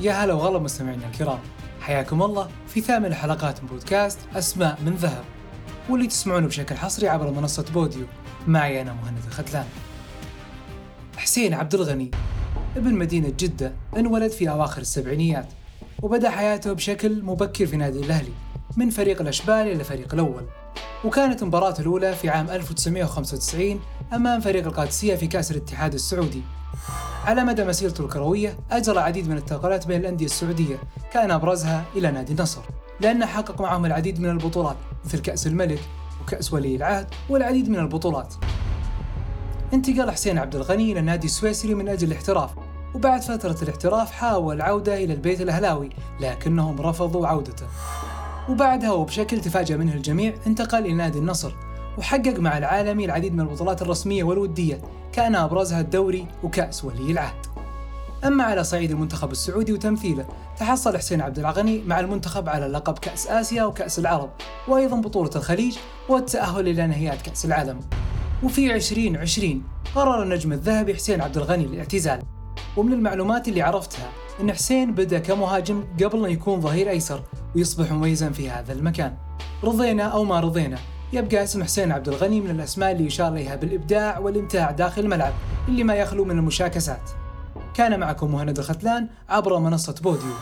يا هلا وغلا مستمعينا الكرام. حياكم الله في ثامن حلقات من بودكاست أسماء من ذهب واللي تسمعونه بشكل حصري عبر منصة بوديو. معي أنا مهند الختلان. حسين عبد الغني ابن مدينة جدة انولد في أواخر السبعينيات وبدأ حياته بشكل مبكر في نادي الأهلي من فريق الأشبال إلى فريق الأول. وكانت مباراته الأولى في عام 1995 أمام فريق القادسية في كأس الاتحاد السعودي. على مدى مسيرته الكروية أجرى العديد من الانتقالات بين الأندية السعودية كان أبرزها إلى نادي النصر. لأنه حقق معهم العديد من البطولات مثل كأس الملك وكأس ولي العهد والعديد من البطولات. انتقل حسين عبد الغني إلى النادي السويسري من أجل الاحتراف وبعد فترة الاحتراف حاول العودة إلى البيت الأهلاوي لكنهم رفضوا عودته. وبعدها وبشكل تفاجأ منه الجميع انتقل إلى نادي النصر. وحقق مع العالمي العديد من البطولات الرسمية والودية كان أبرزها الدوري وكأس ولي العهد. أما على صعيد المنتخب السعودي وتمثيله تحصل حسين عبد الغني مع المنتخب على لقب كأس آسيا وكأس العرب وأيضا بطولة الخليج والتأهل إلى نهائيات كأس العالم. وفي 2020 قرر النجم الذهبي حسين عبد الغني الاعتزال ومن المعلومات اللي عرفتها أن حسين بدأ كمهاجم قبل أن يكون ظهير أيسر ويصبح مميزا في هذا المكان. رضينا أو ما رضينا يبقى اسم حسين عبد الغني من الأسماء اللي يشار إليها بالإبداع والإمتاع داخل الملعب اللي ما يخلو من المشاكسات. كان معكم مهند الختلان عبر منصة بوديو.